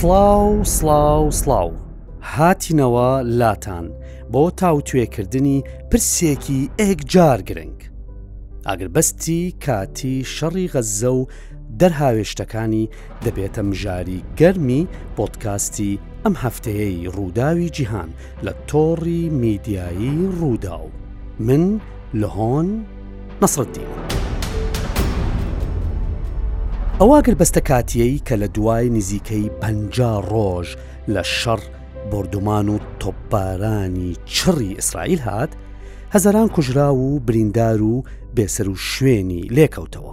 سڵاو سڵاو سڵاو هاتینەوە لاتان بۆ تاوتوێکردنی پرسێکی ئێکجار گرنگ ئاگر بەستی کاتی شەڕی غەززە و دەرهاوێشتەکانی دەبێتە مژاری گەرمی پۆدکاستی ئەم هەفتەیەی ڕووداوی جیهان لە تۆڕی میدیایی ڕووداو من لە هۆن نەسرەتدین. ئەواگر بەستە کاتیەی کە لە دوای نزیکەی پ ڕۆژ لە شەڕ بردومان و تۆپبارانی چڕی ئیسرائیل هات هەزاران کوژرا و بریندار و بێسەر و شوێنی لێکەوتەوە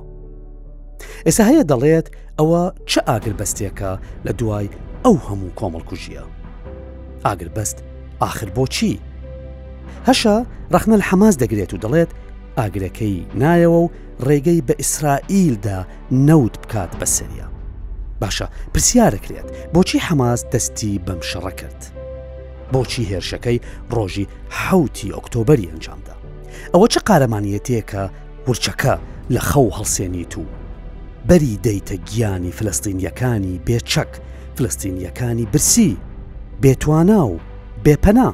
ئێستا هەیە دەڵێت ئەوە چ ئاگربەستێکە لە دوای ئەو هەموو کۆمەڵکوژیە ئاگربەست ئاخر بۆچی هەشە ڕەخنە لە حەماس دەگرێت و دەڵێت ئاگرەکەی نایەوە و ڕێگەی بە ئیسرائیلدا نەوت بکات بە سەریا باشە پرسیارەکرێت بۆچی حەماس دەستی بەم شەڕە کرد بۆچی هێرشەکەی ڕۆژی حوتی ئۆکتۆبری ئەنجامدا ئەوە چه قارەمانیەتێکە ورچەکە لە خەو هەڵسێنیت و بەری دەیتە گیانی فلستینیەکانی بێ چەک فلستینیەکانی برسی بێتوانا و بێپەنا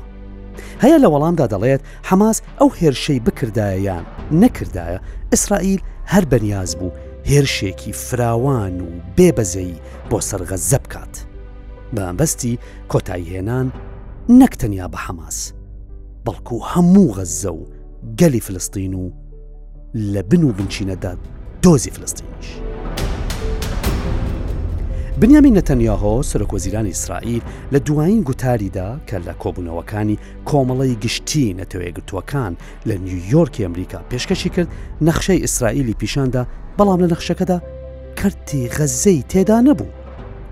هەیە لە وەڵامدا دەڵێت حەماس ئەو هێرشەی بکردایەیان نەکردایە ئیسرائیل هەر بەنیاز بوو هێرشێکی فراوان و بێ بەزەی بۆ سەرغەزە بکات بەمبەستی کۆتاییهێنان نەک تەنیا بە حەماس بەڵکو هەموو غەزە و گەلی فلستین و لە بن و بنچینەدا دۆزی فلستینیش. بنیامی نەتەنیاهۆ سەرۆکۆزیرانی ئیسرائیل لە دوایین گوتاریدا کە لە کۆبوونەوەکانی کۆمەڵی گشتی نەتەوەیەگرتووەکان لە نیویۆرکی ئەمریکا پێشکەشی کرد نەخشەی ئیسرائیلی پیشاندا بەڵام لە نەخشەکەدا کەرتی غەزەی تێدا نەبوو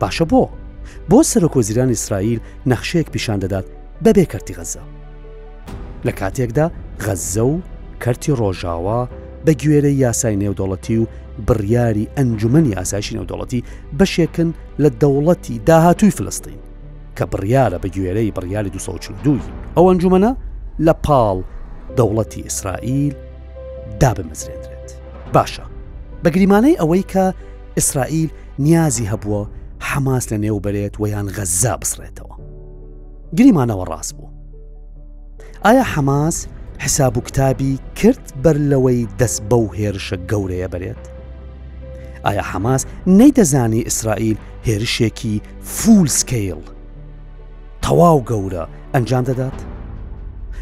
باشە بۆ بۆ سەرۆکۆزیرانی ئیسرائیل نەخشەیەک پیشان دەدات بەبێ کەرتی غەزە لە کاتێکدا غەززە و کەرتی ڕۆژاوا بە گوێرەی یاسای نێودەوڵەتی و بڕیاری ئەنجومنی ئاسایشی نێودەوڵەتی بەشێکن لە دەوڵەتی داهاتووی فلستین کە بڕیارە بە گوێرەی بڕیاری 2022 ئەو ئەنجومەنە لە پاڵ دەوڵەتی ئیسرائیل دابمەزرێنرێت باشە بە گریمانەی ئەوەی کە ئیسرائیل نیازی هەبووە حەماس لە نێو بەرێت و یان غەززا بسڕێتەوە گریمانەوە ڕاست بوو ئایا حەماس حساب و کتابی کرد بەر لەوەی دەست بەو هێرشە گەورەیە بەرێت؟ ئایا حەماس نەیدەزانی ئیسرائیل هێرشێکی فول سکیل تەواو گەورە ئەنجام دەدات؟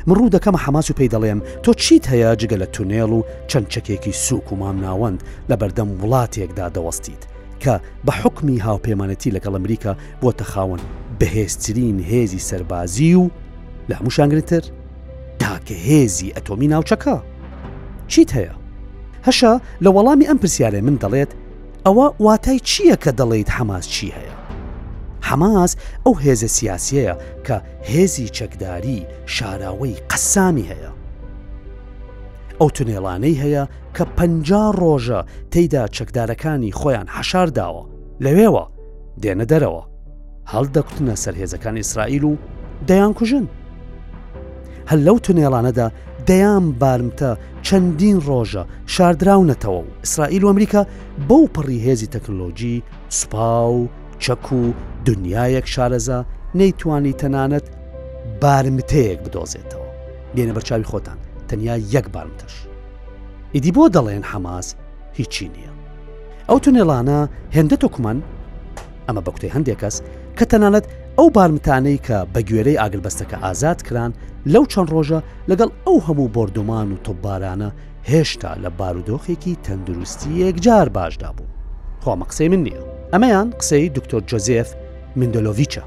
من ڕوو دەکەمە حەماس و پێی دەڵێم تۆ چیت هەیە جگە لە تونێڵ و چەند چەکێکی سوک و مامناوەند لە بەردەم وڵاتێکدا دەوەستیت کە بە حکمی هاوپەیمانەتی لەگەڵ ئەمریکا بۆتە خاوەن بەهێزترین هێزی سەربازی و لە هەمووشان گرتر تاکە هێزی ئەتۆمی ناوچەکە چیت هەیە هەشە لە وەڵامی ئەم پرسیارێ من دەڵێت ئەوە واتای چییە کە دەڵیت حەماس چی هەیە حەماس ئەو هێزە سیاسیەیە کە هێزی چەکداری شاراوەی قەسامی هەیە ئەو تونێڵانەی هەیە کە پ ڕۆژە تێیدا چەکدارەکانی خۆیان حەشار داوە لەوێوە دێنە دەرەوە هەڵدەکوتنە سەر هێزەکان ئیسرائیل و دەیان کوژن هەل لەو تونێڵانەدا دەیان بارمتە چەندین ڕۆژە شاردراونەتەوە و ئیسرائیل و ئەمریکا بەو پەڕی هێزی تەکنلۆژی سوپا و چەک و دنیایەک شارەزا نەیتوانی تەنانەت بارمتەیەک بدۆزێتەوە بێنە بەرچاوی خۆتان تەنیا یەک بارمتەش ئیدی بۆ دەڵێن حەماس هیچی نییە. ئەو تونێڵانە هێندە تۆکمەن، ئەمە بە گوتەی هەندێک کەس، کە تەنانەت ئەو بارمتانەی کە بە گوێرەی ئاگربەستەکە ئازاد کران لەو چەند ڕۆژە لەگەڵ ئەو هەموو بۆردومان و تۆپبارانە هێشتا لە بارودۆخێکی تەندروستی یەکجار باشدا بوون. خۆ ئەمە قسەی من نییە. ئەمەیان قسەی دکتۆر جۆزێف میندۆلۆڤیچە،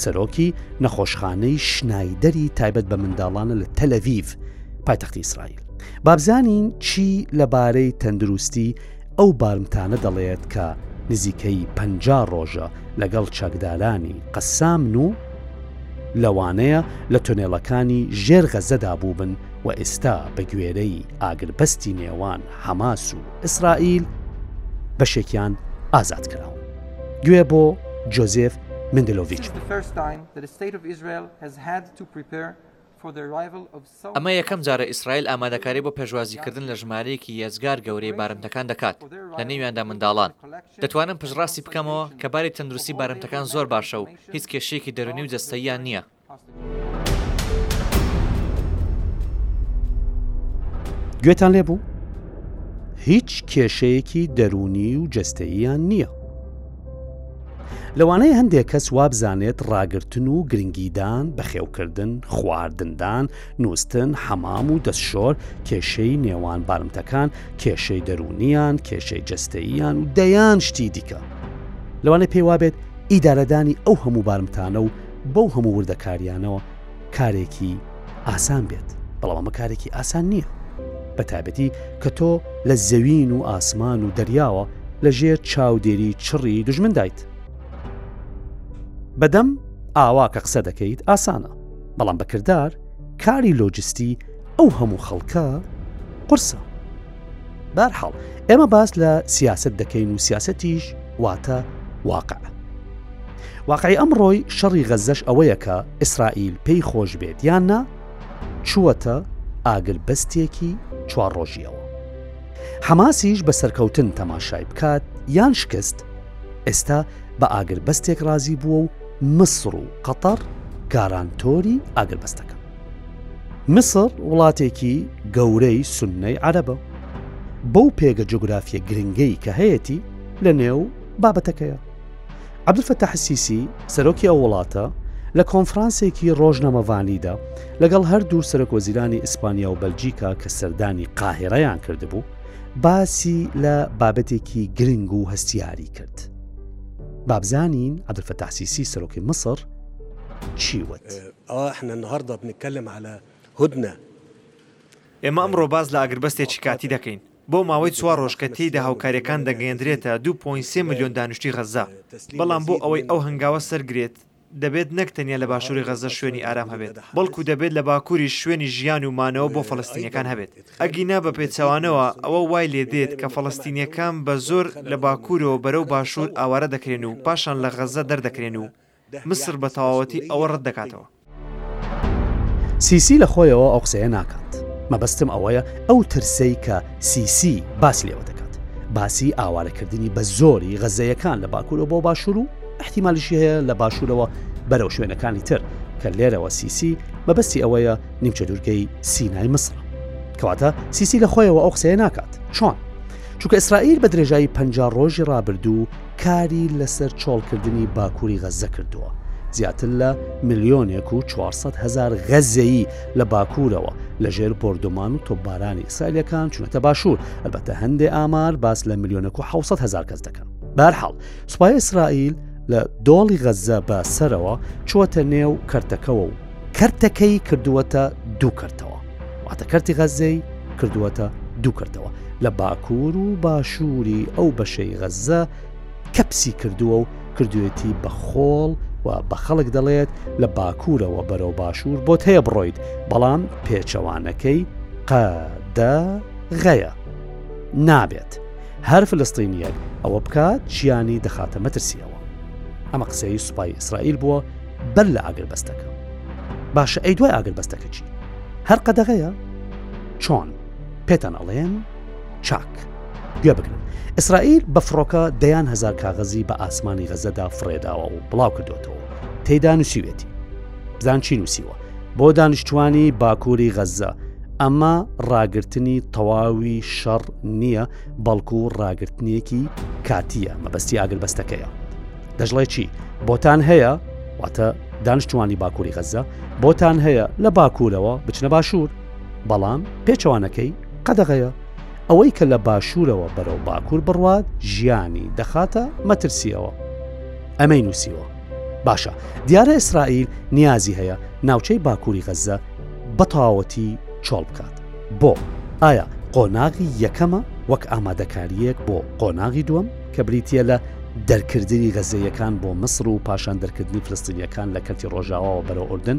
سەرۆکی نەخۆشخانەی شنایدەری تایبەت بە منداڵانە لە تەلەڤیڤ، پایتەختی ئیسرائیل. بابزانین چی لەبارەی تەندروستی ئەو بارمتانە دەڵێت کە نزیکەی پ ڕۆژە لەگەڵ چەکدارانی قەسامن و لەوانەیە لە تونێلەکانی ژێر غەزەدا بووبن و ئێستا بە گوێرەی ئاگربەستی نێوان حەماس و ئیسرائیل بەشێکیان ئازاد کراوە گوێ بۆ جۆزف مندلۆڤچ ئەمە یەکەم جارە ئیسرائیل ئامادەکاری بۆ پێشوازیکردن لە ژمارەیەکی یەجگار گەورەی بارمتەکان دەکات، لە نێویاندا منداڵان. دەتوانم پشتڕاستی بکەمەوە کە باری تەندروستی بارمتەکان زۆر باشە و هیچ کێشەیەکی دەروونی و جەستەییان نییە. گوێتان لێ بوو؟ هیچ کێشەیەکی دەروونی و جەستەییان نییە. لەوانەیە هەندێک کەس وابزانێت ڕاگرتن و گرنگیدان بەخێوکردن، خواردندان، نووستن، حەمام و دەستشۆر کێشەی نێوان بارمتەکان کێشەی دەرونیان، کێشەی جەستەییان و دەیان شتی دیکە. لەوانەیە پێی وابێت ئیدارەدانی ئەو هەموو بارمتانە و بەو هەموو وردەکاریانەوە، کارێکی ئاسان بێت بەڵام ئەمە کارێکی ئاسان نییە بە تابەتی کە تۆ لە زەوین و ئاسمان و دەریاوە لە ژێر چاودێری چڕی دژمن دایت بەدەم ئاوا کە قسە دەکەیت ئاسانە بەڵام بەکردار کاری لۆجستی ئەو هەموو خەڵکە قرسە بارحاڵ ئێمە باس لە سیاست دەکەین و سیاسەتیش واتە واقع واقعی ئەمڕۆی شەڕی غەزەش ئەوەیە کە ئیسرائیل پێی خۆش بێت یان نا چووەتە ئاگر بەستێکی چوار ڕۆژیەوە حەماسیش بە سەرکەوتن تەماشای بکات یان شکست ئێستا بە ئاگر بەستێک رازی بووە و مسر و قەتەر گارانتۆری ئاگربەستەکە میسر وڵاتێکی گەورەی سوننەی عەرەبە و بەو پێگە جوگرافیە گرنگەی کە هەیەتی لە نێو بابەتەکەیە. عەبدولفەتاح سیسی سەرۆکی ئەو وڵاتە لە کۆنفرانسێکی ڕۆژنامەڤانیدا لەگەڵ هەردوو سەرۆک وەزیرانی ئیسپانیا و بەلجیکا کە سەردانی قاهێڕەیان کردبوو باسی لە بابەتێکی گرنگ و هەستیاری کرد. بابزانین عەبدولفەتاح سیسی سەرۆکی مصر چی وت؟ ئەوا احنا النهارده بنتكلم على هدنە. ئێمە ئەمڕۆ باس لە ئاگربەستێکی کاتی دەکەین بۆ ماوەی چوار ڕۆژ کە تێیدا هاوکارییەکان دەگەیەندرێتە دوو پۆینت سێ ملیۆن دانیشتووی غەززە، بەڵام بۆ ئەوەی ئەو هەنگاوە سەرگرێت دەبێت نەک تەنیا لە باشووری غەززە شوێنی ئارام هەبێت، بەڵکو دەبێت لە باکووریش شوێنی ژیان و مانەوە بۆ فەلەستینییەکان هەبێت، ئەگینا بە پێچەوانەوە ئەوە وای لێ دێت کە فەلەستینییەکان بە زۆر لە باکوورەوە بەرەو باشوور ئاوارە دەکرێن و پاشان لە غەززە دەردەکرێن و میسر بە تەواوەتی ئەوە ڕەت دەکاتەوە. سیسی لە خۆیەوە ئەو قسەیە ناکات. مەبەستم ئەوەیە ئەو ترسەی کە سیسی باس لێوە دەکات، باسی ئاوارەکردنی بە زۆری غەززەیەکان لە باکوورەوە بۆ باشوور و ئیحتیمالیشی هەیە لە باشوورەوە بەرەو شوێنەکانی تر، کە لێرەوە سیسی مەبەستی ئەوەیە نیمچەدوورگەی سینای میسرە. کەواتە سیسی لە خۆیەوە ئەو قسەیە ناکات. چۆن؟ چونکە ئیسرائیل بە درێژایی پەنجا ڕۆژی ڕابردوو، کاری لەسەر چۆڵکردنی باکووری غەززە کردووە، زیاتر لە ملیۆنێک و چوار سەد هەزار غەززەیی لە باکوورەوە لەژێر بۆردومان و تۆپبارانی ئیسرائیلەکان چونەتە باشوور، ئەلبەتە هەندێ ئامار باس لە ملیۆنێک و حەوت سەد هەزار کەس دەکەن. بەهەرحاڵ، سوپای ئیسرائیل لە دۆڵی غەززە بە سەرەوە چووەتە نێو کەرتەکەوە و کەرتەکەی کردووەتە دوو کەرتەوە. واتە کەرتی غەززەی کردووەتە دوو کردەوە لە باکوور و باشووری ئەو بەشەی غەززە کەپسی کردووە و کردوێتی بە خۆڵ و بە خەڵک دەڵێت لە باکوورەوە بەرەو باشوور بۆت هەیە بڕۆیت بەڵام پێچەوانەکەی قەدە غەیە نابێت هەر فلستینیەک ئەوە بکات چیانی دەخاتە مەترسیەوە ئەمە قسەی سوپای ئیسرائیل بووە بەر لە ئاگربەستەکە باشە ئەی دوای ئاگربەستەکە چی هەر قەدەغەیە چۆن پێتان ئەڵێن چاک گوێ بگرن ئیسرائیل بە فڕۆکە دەیان هزار کاغەزی بە ئاسمانی غەزەدا فڕێداوە و بڵاو کردوێتەوە تێدا نووسیوێتی زانچی نووسیوە بۆ دانیشتوانی باکووری غەزە ئەمە ڕاگررتنی تەواوی شەڕ نییە بەڵکو ڕاگررتنیەکی کاتیە مەبەستی ئاگربەستەکەیە دەشڵێ چی بۆتان هەیە واتە دانیشتوانی باکووری غەزە بۆتان هەیە لە باکوورەوە بچنە باشوور بەڵام پێچوانەکەی قەدەغەیە ئەوەی کە لە باشوورەوە بەرەو باکوور بڕوات ژیانی دەخاتە مەترسیەوە ئەمەی نووسیوە باشە دیارە ئیسرائیل نیازی هەیە ناوچەی باکووری غەزە بەتەواوەتی چۆڵ بکات بۆ ئایا قۆناغی یەکەمە وەک ئامادەکاریەک بۆ قۆناغی دووەم کە بریتییە لە دەرکردنی غەززەییەکان بۆ میسر و پاشان دەرکردنی فلستینییەکان لە کەرتی ڕۆژاواوە بەرەو ئوردن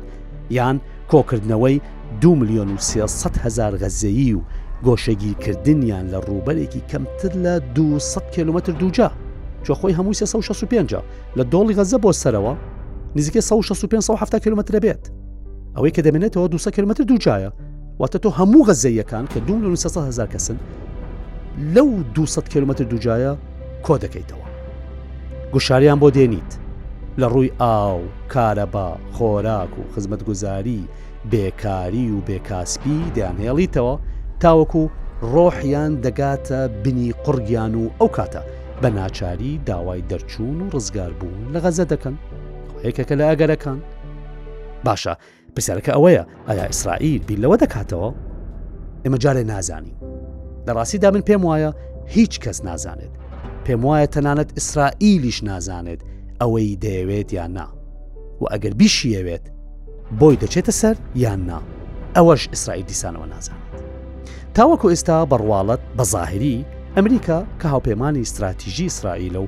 یان کۆکردنەوەی دو ملیۆن و سێسەد هەزار غەززەیی و گۆشەگیرکردنیان لە ڕووبەرێکی کەمتر لە 200 کیلومتر دووجا چۆ خۆی هەمووی 1965 لە دۆڵی غەزە بۆ سەرەوە نزیکە 1965 کیلومترە بێت ئەوەی کە دەمێنێتەوە 200 کیلومتر دووجایە واتە تۆ هەموو غەزەیەکان کە دو ملیۆن سەد هزار کەسن لەو 200 کیلومتر دوجایە کۆ دەکەیتەوە گوشاریان بۆ دێنیت لە ڕووی ئاو کارەبا خۆراک و خزمەتگوزاری بێکاری و بێکاسپی دەیانهێڵیتەوە تاوەکو ڕۆحیان دەگاتە بنی قڕگیان و ئەو کاتە بە ناچاری داوای دەرچوون و ڕزگاربوون لە غەزە دەکەن یەکەکە لە ئەگەرەکان باشە پرسیارەکە ئەوەیە ئایا ئیسرائیل بیر لەوە دەکاتەوە ئێمە جارێ نازانین لە ڕاستیدا من پێم وایە هیچ کەس نازانێت پێم وایە تەنانەت ئیسرائیلیش نازانێت ئەوەی دەیەوێت یان نا و ئەگەر بیشیەوێت بۆی دەچێتە سەر یان نا ئەوەش ئیسرائیل دیسانەوە نازانێت تاوەکو ئێستا بەڕواڵەت بە ظاهری ئەمریکا کە هاوپەیمانانی استراتیژی ئیسرائیلە و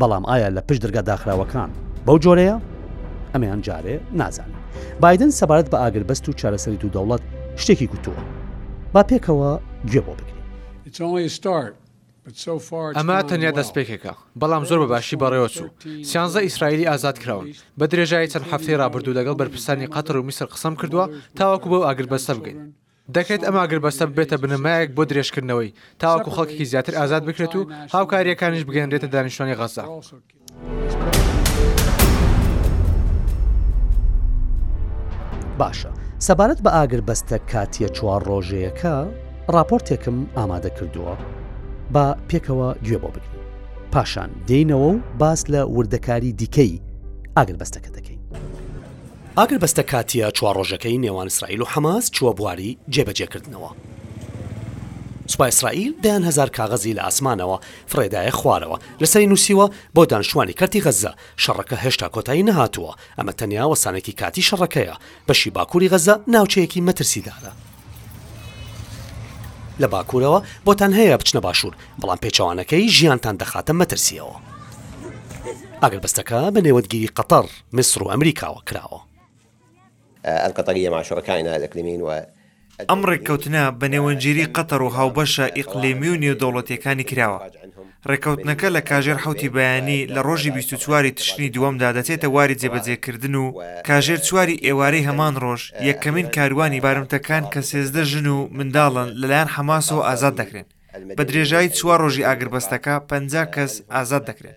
بەڵام ئایا لە پشت درگا داخراوەکان بەو جۆرەیە ئەمەیان جارێ نازانن بادن سەبارەت بە ئاگربەست و چارەسەری دوو دەوڵەت شتێکی گوتووە با پێکەوە گوێ بۆ بگرین ئەمە تەنیا دەستپێکێکە بەڵام زۆر بە باشی بەڕێوە چوو سیانزە ئیسرائیلی ئازاد کراون بە درێژایی چەند هەفتەی رابردوو لەگەڵ بەرپرسانی قەتەر و میسر قسەم کردووە تاوەکو بەو ئاگربەستە بگەین دەکرێت ئەم ئاگربەستە ببێتە بنەمایەک بۆ درێژکردنەوەی، تاوەکو خەڵکێکی زیاتر ئازاد بکرێت و هاوکارییەکانیش بگەیەنرێتە دانیشتوانی غەززە. باشە سەبارەت بە ئاگربەستە کاتییە چوار ڕۆژەیەکە ڕاپۆرتێکم ئامادە کردووە با پێکەوە گوێ بۆ بگرین پاشان دێینەوە و باس لە وردەکاری دیکەی ئاگربەستەکە دەکەین. ئاگربەستە کاتییە چوار ڕۆژەکەی نێوان ئیسرائیل و حەماس چووە بواری جێبەجێکردنەوە. سوپای ئیسرائیل دەیان هەزار کاغەزی لە ئاسمانەوە فڕێدایە خوارەوە، لەسەری نووسیوە، بۆ دانیشتووانی کەرتی غەززە، شەڕەکە هێشتا کۆتایی نەهاتووە، ئەمە تەنیا وەستانێکی کاتیی شەڕەکەیە. بەشی باکووری غەززە ناوچەیەکی مەترسیدارە. لە باکوورەوە بۆتان هەیە بچنە باشوور، بەڵام پێچەوانەکەی ژیانتان دەخاتە مەترسییەوە. ئاگربەستەکە بە نێوەندگیری قەتەڕ، میسر و ئەمریکاوە کراوە. القطرية مع شركائنا الإقليميين و ئەم ڕێککەوتنە بە نێوەندگیری قەتەر و هاوبەشە ئیقلیمی و نێودەوڵەتییەکانی کراوە. ڕێککەوتنەکە لە کاژێر حەوتی بەیانی لە ڕۆژی بیست و چوار ی تشرینی دووەمدا دەچێتە واری جێبەجێکردن و کاژێر چوار ی ئێوارەی هەمان ڕۆژ یەکەمین کاروانی بارمتەکان کە سێزدە ژن و منداڵن لەلایەن حەماسەوە ئازاد دەکرێن. بە درێژایی چوار ڕۆژی ئاگربەستەکە پەنجا کەس ئازاد دەکرێن.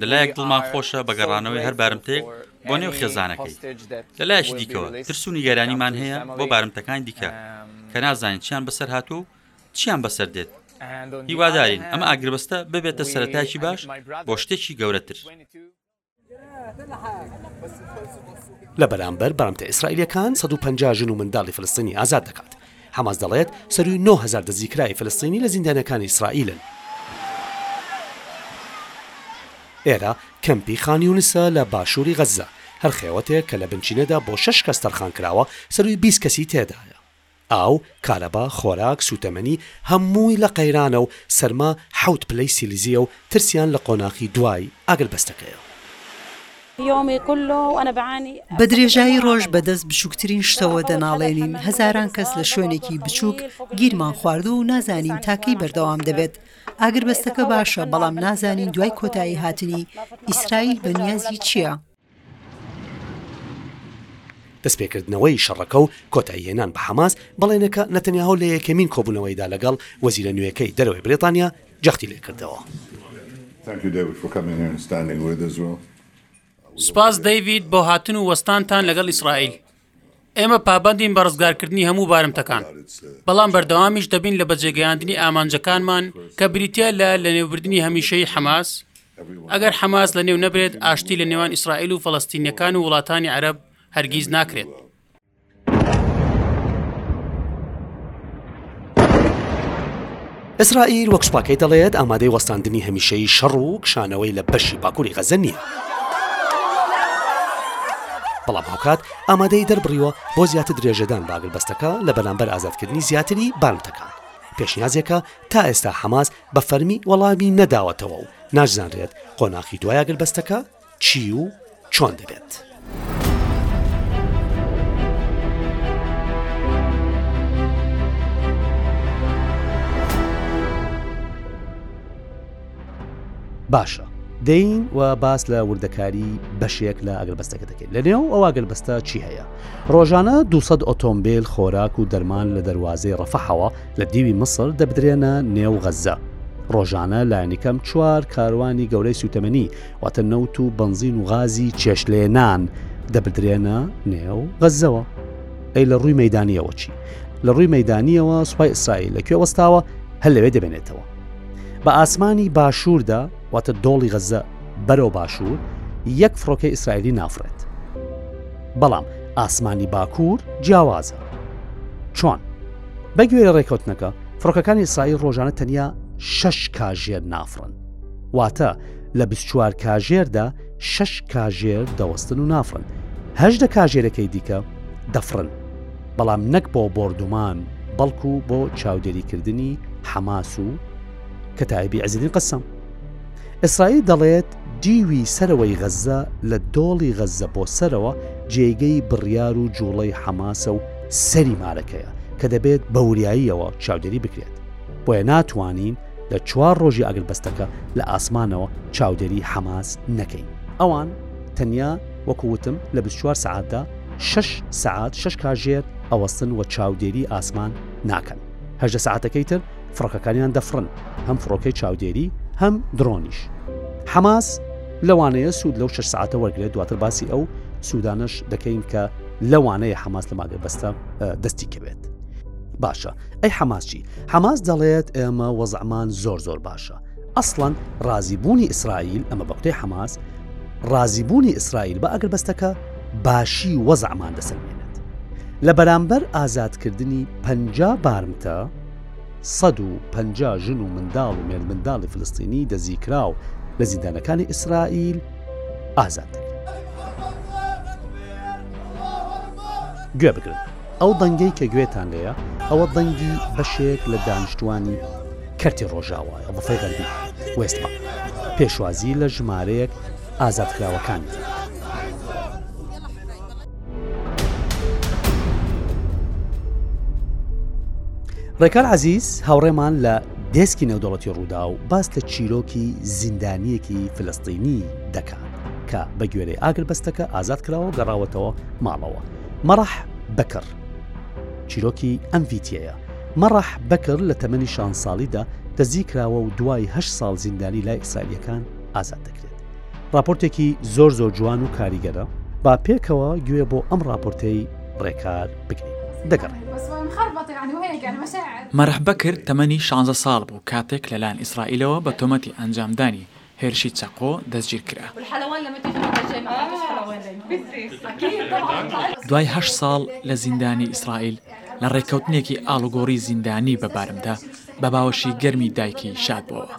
لەلایەک دڵمان خۆشە بە گەڕانەوەی هەر بارمتەیەک بۆ نێو خێزانەکەی لە لایەکی دیکەوە ترس و نیگەرانیمان هەیە بۆ بارمتەکان دیکە کە نازانین چیان بەسەر هاتوو و چیان بەسەر دێت هیوادارین ئەمە ئاگربەستە ببێتە سەرەتاکی باش بۆ شتێکی گەورەتر. لە بەرامبەر بارمتە ئیسرائیلەکان 150 ژن و منداڵی فلستینی ئازاد دەکات حەماس دەڵێت سەرووی نۆ هەزار دزیکراوی فەلەستینی لە زیندانەکانی ئیسرائیلن. ئێرە کەمپی خان یونسە لە باشووری غەززە، هەر خێوەتێک کە لە بنچینەدا بۆ شەش کەس تەرخان کراوە، سەرووی بیست کەسی تێدایە. ئاو، کارەبا، خۆراک، سووتەمەنی، هەمووی لە قەیرانە و سەرما حەوت پلەی سیلیزییە و ترسیان لە قۆناخی دوای ئاگربەستەکەیە. بە درێژایی ڕۆژ بە دەست بچووکترین شتەوە دەناڵێنین، هەزاران کەس لە شوێنێکی بچووک گیرمان خواردووە و نازانین تا کەی بەردەوام دەبێت. ئاگربەستەکە باشە، بەڵام نازانین دوای کۆتاییهاتنی ئیسرائیل بەنیازی چییە. دەستپێکردنەوەی شەڕەکە و کۆتاییهێنان بە حەماس، بەڵێنەکە نەتەنیاهۆ لە یەکەمین کۆبوونەوەیدا لەگەڵ وەزیرە نوێکەی دەرەوەی بریتانیا، جەختی لێ کردەوە. سوپاس دەیڤید بۆ هاتن و وەستانتان لەگەڵ ئیسرائیل. ئێمە پابەندین بە ڕزگارکردنی هەموو بارمتەکان، بەڵام بەردەوامیش دەبین لە بەجێگەیاندنی ئامانجەکانمان کە بریتییە لە لەنێوبردنی هەمیشەیی حەماس، ئەگەر حەماس لەنێو نەبرێت ئاشتی لە نێوان ئیسرائیل و فەڵەستینییەکان و وڵاتانی عەرەب هەرگیز ناکرێت. ئیسرائیل وەک سوپاکەی دەڵێت ئامادەی وەستاندنی هەمیشەی شەڕ و کشانەوەی لە بەشی باکووری غەزە نییە. بەڵام هاوکات ئامادەی دەربڕیوە بۆ زیاتر درێژەدان باگربەستەکە لە بەرامبەر ئازادکردنی زیاتری بارمتەکان. پێشنیازێکە تا ئێستا حەماس بە فەرمی وەڵامی نەداوەتەوە و ناشزانرێت قۆناخی دوایاگربەستەکە چی و چۆن دەبێت؟ باشە دەین و باس لە وردەکاری بەشێک لە ئەگەربەستەکە دەکەین لە نێو ئەو ئاگەربەستە چی هەیە ڕۆژانە 200 ئۆتۆمبیل خۆراک و دەرمان لە دەواازەی ڕەفەحەوە لە دیوی مسر دەبدرێنە نێو غەزە ڕۆژانە لایەنەکەم چوار کاروانی گەورەی سوتەمەنی واتە نەوت و بەنزین و غازی چێشتلێنان دەبدرێنە نێو غەزەوە ئەی لە ڕووی مەدانیەوە چی لە ڕووی مەدانیەوە سوپای ئیسرائیل لە کوێ وەستاوە هەر لەوێ دەبێنێتەوە بە ئاسمانی باشووردا واتە دۆڵی غەزە بەرەو باشوور یەک فڕۆکە ئیسرائیلی نافرێت بەڵام ئاسمانی باکوور جیاوازە چۆن بەگوێرە ڕێکوتنەکە فڕۆکەکانی ئیسرائیل ڕۆژانە تەنیا شش کاژێر نافرن واتە لە بیست چوار کاژێردا شەش کاژێر دەوەستن و نافڕن هەشدە کاژێرەکەی دیکە دەفرن بەڵام نەک بۆ بۆردومان بەڵکو بۆ چاودێریکردنی حەماس و کە تایبی عزیدی قسم ئیسرائیل دەڵێت دیوی سەرەوەی غەززە لە دۆڵی غەززە بۆ سەرەوە جێگەی بڕیار و جوڵەی حەماسە و سەری مارەکەیە کە دەبێت بە وریاییەوە چاودێری بکرێت بۆیە ناتوانین لە چوار ڕۆژی ئاگربەستەکە لە ئاسمانەوە چاودێری حەماس نەکەین ئەوان تەنیا وەکو وتم لە 24 سعاتدا 6 سعات 6 کاژێر ئەوەستن و چاودێری ئاسمان ناکەن هەژدە سعاتەکەی تر فڕۆکەکانیان دەفرن هەم فڕۆکەی چاودێری هەم درۆنیش حەماس لەوانەیە سوود لەو شش ساعتە وەرگێت دواتر باسی ئەو سوودانش دەکەین کە لەوانەیە حەماس لە ماگەر بەستە دەستی کەوێت باشە ئەی حەماس چی؟ حەماس دەڵێت ئێمە وەزعمان زۆر زۆر باشە. ئەسڵەن ڕازیبوونی ئیسرائیل ئەمە بەکوتەی حەماس ڕازیبوونی ئیسرائیل بە ئەگربەستەکە باشی وەزعمان دەسەلمێنێت. لە بەرامبەر ئازادکردنی پ بارمتە، 150 ژن و منداڵ و مێردمنداڵی فلستینی دەزیکراو لە زیندانەکانی ئیسرائیل ئازاد دەکرێن. گوێ بگرن. ئەو دەنگەی کە گوێتان لێیە ئەوە دەنگی بەشێک لە دانیشتوانی کەرتی ڕۆژاوایە ڵفەی غەربی وێست بانک پێشوازی لە ژمارەیەک ئازادکراوەکانی دەکات. ڕێکار عزیز هاوڕێمان لە دێسکی نێودەڵەتی ڕوودا و باس لە چیرۆکی زیندانیەکی فلستینی دەکات کە بە گوێرەی ئاگربەستەکە ئازاد کراوە گەڕاوەتەوە ماڵەوە مەڕەح بەکر چیرۆکی ئەم ڤیتیەیە، مەڕەح بەکر لە تەمەنی شانز ساڵیدا دەستگیر کراوە و دوای هەشت ساڵ زیندانی لای ئیسرائیلییەکان ئازاد دەکرێت. ڕاپۆرتێکی زۆر زۆر جوان و کاریگەرە، با پێکەوە گوێ بۆ ئەم ڕاپۆرتەی ڕێکار بگرین. دەگەڕێم. مەڕەح بەکر تەمەنی شانزە ساڵ بوو کاتێک لەلایەن ئیسرائیلەوە بە تۆمەتی ئەنجامدانی هێرشی چەقۆ دەستگیر کرا. دوای هەشت ساڵ لە زیندانی ئیسرائیل، لە ڕێککەوتنێکی ئاڵوگۆڕی زیندانی بە بارمتە، بە باوەشی گەرمی دایکی شاد بووەوە.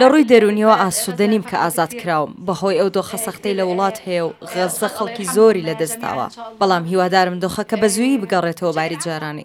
لە ڕووی دەروونییەوە ئاسوودە نیم کە ئازاد کراوم، بەهۆی ئەو دۆخە سەختەی لە وڵات هەیە و غەززە خەڵکی زۆری لەدەست داوە، بەڵام هیوادارم دۆخەکە بەزوویی بگەڕێتەوە باری جارانی.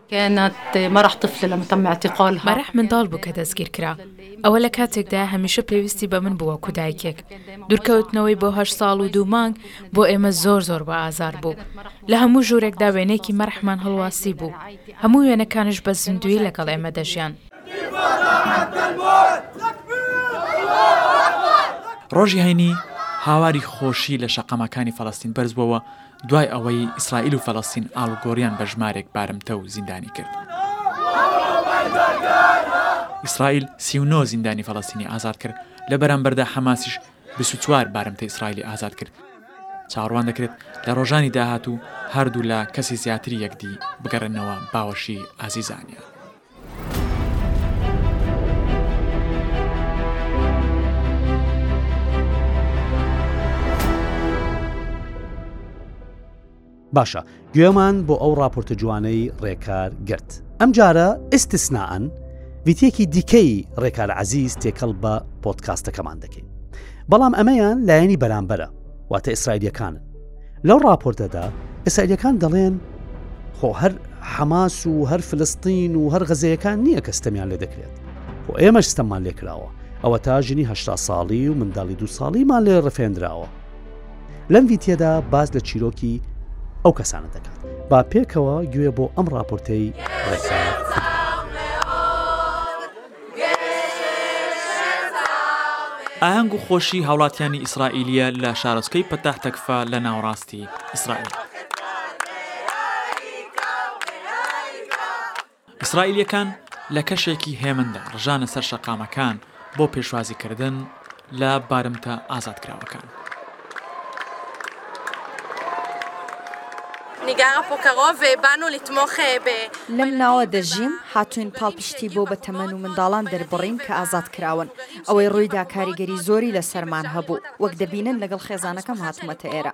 مەرح منداڵ بوو کە دەستگیرکرا. ئەوە لە کاتێکدایە هەمیشە پێویستی بە من بوو وەکو دایکێک. دوورکەوتنەوەی بۆ هەشت ساڵ و دوو مانگ بۆ ئێمە زۆر زۆر بە ئازار بوو. لە هەموو ژوورێکدا وێنەیەکی مەرحمان هەڵواسیبوو. هەموو وێنەکانیش بە زیندوویی لەگەڵ ئێمە دەژیان. ڕۆژی هەینی هاواری خۆشی لە شەقامەکانی فەلەستین بەرزبووەوە دوای ئەوەی ئیسرائیل و فەلەستین ئاڵوگۆریان بە ژمارێک بارمتە و زیندانی کرد. ئیسرائیل سی و نۆ زیندانی فەلەستینی ئازاد کرد، لە بەرامبەردا حەماسیش بیست و چوار بارمتەی ئیسرائیلی ئازاد کرد. چاوەڕوان دەکرێت لە ڕۆژانی داهاتوو هەردوولا کەسی زیاتری یەکدی بگەڕێنەوە باوەشی ئازیزانیان. باشە گوێمان بۆ ئەو راپۆرتە جوانەی ڕێکار گرت ئەم جارە ئستسناان ویتێکی دیکەی ڕێکار عزیز تێکەڵ بە پۆتکاستەکەمان دەکەین بەڵام ئەمەیان لایەنی بەرامبەرە واتە ئیسرائیلەکانن لەو ڕاپۆرتەدا ئیسرائیلیەکان دەڵێن خۆ هەر حەماس و هەر فلستین و هەر غەزەیەکان نییە کە ستەمیان لێ دەکرێت خۆ ئێمەش ستەممان لێکراوە ئەوە تا ژنی هشتا ساڵی و منداڵی دو ساڵیمان لێ ڕفێنراوە لەم ڤیتیەدا باز لە چیرۆکی ئەو کەسانە دەکات با پێکەوە گوێ بۆ ئەم راپۆرتەی ڕێکار. ئاهەنگ و خۆشی هاوڵاتیانی ئیسرائیلیە لە شارۆچکەی پەتاح تەکفا لە ناوەڕاستی ئیسرائیل. ئیسرائیلیەکان لە کەشێکی هێمندا ڕژانە سەر شەقامەکان بۆ پێشوازیکردن لە بارمتە ئازادکراوەکان. لەم ناوە دەژیم، هاتووین پاڵپشتی بۆ بە تەمەن و منداڵان دەربڕین کە ئازادکراون. ئەوەی ڕوویدا کاریگەری زۆری لەسەرمان هەبوو. وەک دەبینن لەگەڵ خێزانەکەم هاتوومەتە ئێرە.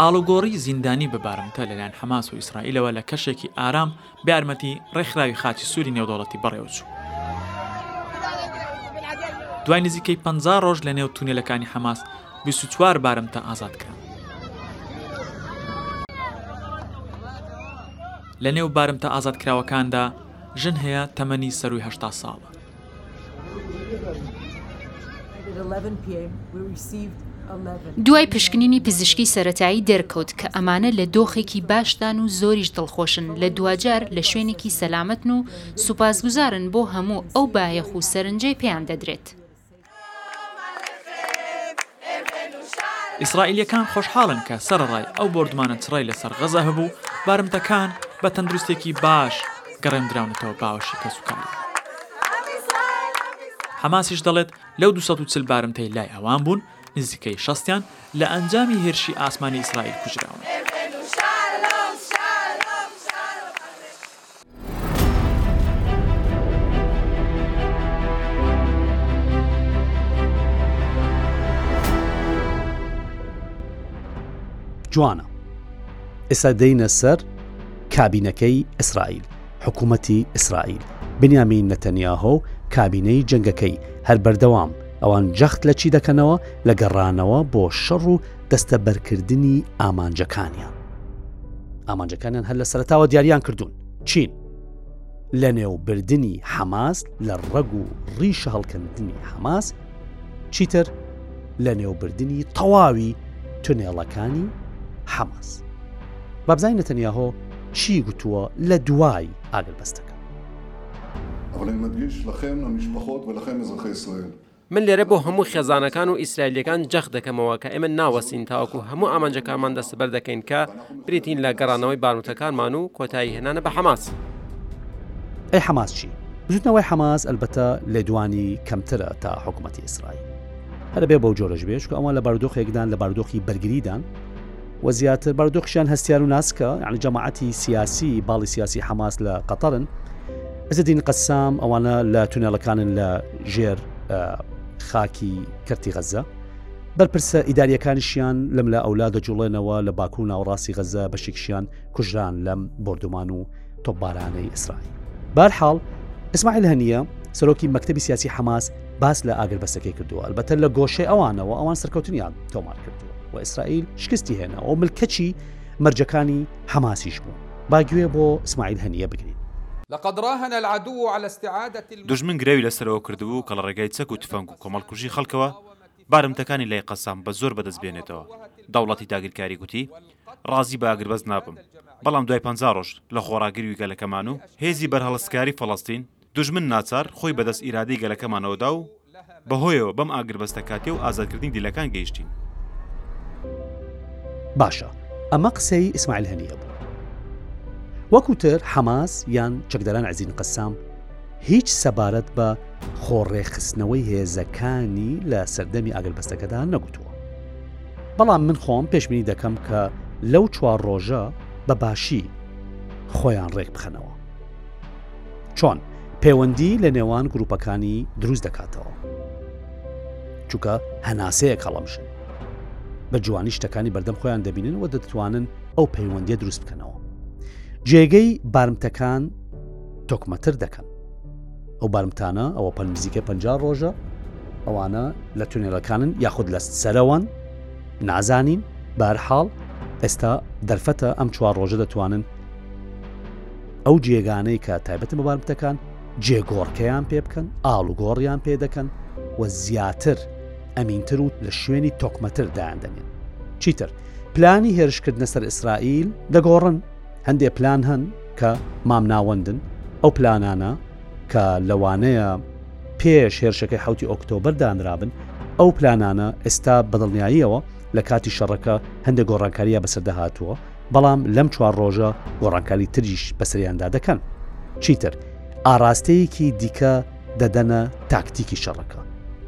ئاڵوگۆڕی زیندانی بە بارمتە لەلایەن حەماس و ئیسرائیلەوە لە کەشێکی ئارام بە یارمەتی ڕێکخراوی خاچی سووری نێودەوڵەتی بەڕێوەچوو. دوای نزیکەی پ ڕۆژ لە نێو تونێلەکانی حەماس 24 بارمتە ئازاد کران. لە نێو بارمتە ئازادکراوەکاندا ژن هەیە تەمەنی سەروی هەشتا ساڵە. دوای پشکنینی پزیشکی سەرەتایی دەرکەوت کە ئەمانە لە دۆخێکی باشدان و زۆریش دڵخۆشن لە دواجار لە شوێنێکی سەلامەتن و سوپاسگوزارن بۆ هەموو ئەو بایەخ و سەرنجەی پێیان دەدرێت. ئیسرائیلییەکان خۆشحاڵن کە سەرەڕای ئەو بۆردومانە چڕەی لەسەر غەززە هەبوو، بارمتەکان بە تەندروستێکی باش گەڕێندراونەتەوە باوەشی کەسوکاری. حەماسیش دەڵێت، لەو دوو سەد و چل بارمتەی لای ئەوان بوون، نزیکەی شەستیان لە ئەنجامی هێرشی ئاسمانی ئیسرائیل کوژراون. جوانە ئێستا دەینە سەر کابینەکەی ئیسرائیل حکوومەتی ئیسرائیل بنیامین نەتەنیاهۆ و کابینەی جنگەکەی هەر بەردەوام ئەوان جەخت لە چی دەکەنەوە لە گەڕانەوە بۆ شەڕ و دەستەبەرکردنی ئامانجەکانیان ئامانجەکانیان هەر لە سەرتاوە دیاریان کردوون چین لە نێوبردننی حەماس لە ڕەگ و ڕیشە هەڵکەندنی حەماس چیتر لە نێوبردننی تەواوی تونێڵەکانی حەماس بابزای نەتەنیاهۆ چی گوتووە لە دوای ئاگربەستەکە ئەڵێ مەدیش لە خێم ئەمیش بەخۆت بە لە خێمە زەخەی سوێن من لێرە بۆ هەموو خێزانەکان و ئیسرائیلییەکان جەخت دەکەمەوە کە ئێمە ناوەستین تاوەکو هەموو ئامانجەکانمان دەستەبەر دەکەین کە بریتین لە گەڕانەوەی بارمتەکانمان و کۆتایی هێنانە بە حەماس. ئەی حەماس چی؟ بزوتنەوەی حەماس ئەلبەتە لێدوانی کەمترە تا حکومەتی ئیسرائیل. هەرە بێ بەو جۆرەش بێ چونکە ئەوان لە بارودۆخێکدان لە بارودۆخی بەرگریدان، وە زیاتر بارودۆخیشیان هەستیارو ناسکە یانی جەماعەتی سیاسی باڵی سیاسی حەماس لە قەتەرن عزدین قەسام ئەوانە لە تونێلەکانن لە ژێر خاکی کەرتی غەزە بەرپرسە ئیداریەکانشیان لەم لە ئەولا دەجوڵێنەوە لە باکو ناوەڕاستی غەزە بەشێکشیان کوژران لەم بردومان و تۆپبارانەی ئیسرائیل. بەرحاڵ، ئیسماعیل هەنیە، سەرۆکی مەکتەبی سیاسی حەماس باس لە ئاگربەستەکەی کردووە، ئەلبەتە لە گۆشەی ئەوانەوە ئەوان سەرکەوتنیان تۆمار کردووە و ئیسرائیل شکستی هێناوە و ملکەچی مەرجەکانی حەماسیش بوو. با گوێ بۆ ئیسماعیل هەنیە بگرین. دوژمن گرەوی لەسەرەوە کردبوو کە لە ڕێگای چەک و تفەنگ و کۆمەڵکوژی خەڵکەوە بارمتەکانی لای قەسام بە زۆر بەدەست بێنێتەوە. دەوڵەتی داگیرکاری گوتی، ڕازی بە ئاگربەست نابم، بەڵام دوای پەنجا ڕۆژ لە خۆڕاگری و گەلەکەمان و هێزی بەرهەڵستکاری فەڵەستین، دوژمن ناچار خۆی بەدەست ئیرادەی گەلەکەمانەوە دا و بەهۆیەوە بەم ئاگربەستە کاتییە و ئازادکردنی دیلەکان گەیشتین. باشە ئەمە قسەی ئیسماعیل هەنییە بوو. وەک وتر حەماس یان چەکداران عزین قەسام هیچ سەبارەت بە خۆڕێکخستنەوەی هێزەکانی لە سەردەمی ئاگربەستەکەدا نەگوتووە. بەڵام من خۆم پێشبینی دەکەم کە لەو چوار ڕۆژە بە باشی خۆیان ڕێک بخەنەوە چۆن پەیوەندی لە نێوان گروپەکانی دروست دەکاتەوە چونکە هەناسەیەک هەڵەمژن بە جوانی شتەکانی بەردەم خۆیان دەبینن و دەتوانن ئەو پەیوەندیە دروست بکەنەوە جێگەی بارمتەکان تۆکمەتر دەکەن ئەو بارمتانە ئەوە پەن نزیکە پ ڕۆژە ئەوانە لە تونێلەکانن یاخود لە سەرەوەن نازانین بارحاڵ ئێستا دەرفەتە ئەم چوار ڕۆژە دەتوانن ئەو جێگانەی کە تایبەتە بە بارمتەکان جێگۆڕکەیان پێ بکەن ئاڵوگۆڕیان پێ دەکەن و زیاتر ئەمینتر و لە شوێنی تۆکمەتر دایاندەنێن چیتر پلانی هێرشکردنە سەر ئیسرائیل دەگۆڕن هەندێ پلان هەن کە مامناوەندن، ئەو پلانانە کە لەوانەیە پێش هێرشەکەی حەوتی ئۆکتۆبەر دانرابن، ئەو پلانانە ئێستا بە دڵنیاییەوە لە کاتی شەڕەکە هەندێ گۆڕانکارییان بەسەردا هاتووە، بەڵام لەم چوار ڕۆژە گۆڕانکاری تریش بەسەریاندا دەکەن. چیتر ئاراستەیەکی دیکە دەدەنە تاکتیکی شەڕەکە.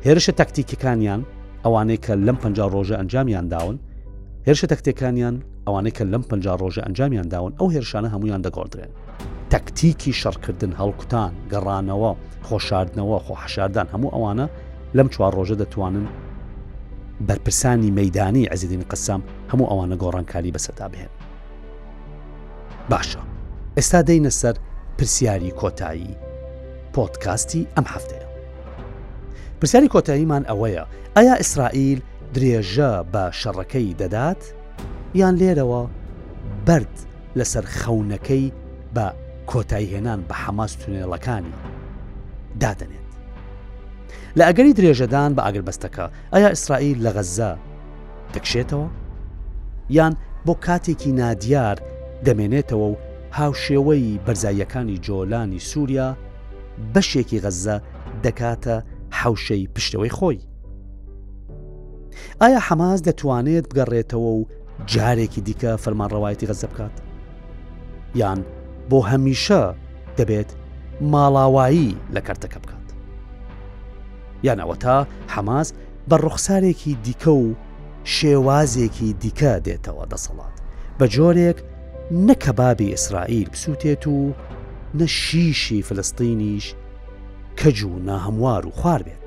هێرشە تاکتیکیەکانیان، ئەوانەی کە لەم پەنجا ڕۆژە ئەنجامیان داون، هێرشە تەکتیەکانیان، ئەوانەی کە لەم پەنجا ڕۆژە ئەنجامیان داون ئەو هێرشانە هەمویان دەگۆڕدرێن. تەکتیکی شەڕکردن، هەڵکوتان، گەڕانەوە، خۆشاردنەوە، خۆحەشاردان هەموو ئەوانە لەم چوار ڕۆژە دەتوانن بەرپرسانی مەدانی عزیدین قسام هەموو ئەوانە گۆڕانکاری بەسەردا بهێن. باشە ئێستا دەینە سەر پرسیاری کۆتایی پۆتکاستی ئەم هەفتەیە. پرسیاری کۆتاییمان ئەوەیە ئایا ئیسرائیل درێژە بە شەڕەکەی دەدات یان لێرەوە بەرد لەسەر خەونەکەی بە کۆتایهێنان بە حەماس تونێڵەکانی دادەنێت. لە ئەگەری درێژەدان بە ئاگربەستەکە ئایا ئیسرائیل لە غەززە دەکشێتەوە؟ یان بۆ کاتێکی نادیار دەمێنێتەوە و هاوشێوەی بەرزاییەکانی جۆلانی سووریا بەشێکی غەززە دەکاتە حەوشەی پشتەوەی خۆی. ئایا حەماس دەتوانێت بگەڕێتەوە و جارێکی دیکە فەرمانڕەوایەتی غەزە بکات یان بۆ هەمیشە دەبێت ماڵاوایی لە کەرتەکە بکات یانەوە تا حەماس بە ڕوخسارێکی دیکە و شێوازێکی دیکە دێتەوە دەسەڵات بە جۆرێک نەکە بابی ئیسرائیل بسووتێت و نە شیشی فلستینیش کەج و ناهەموار و خوار بێت.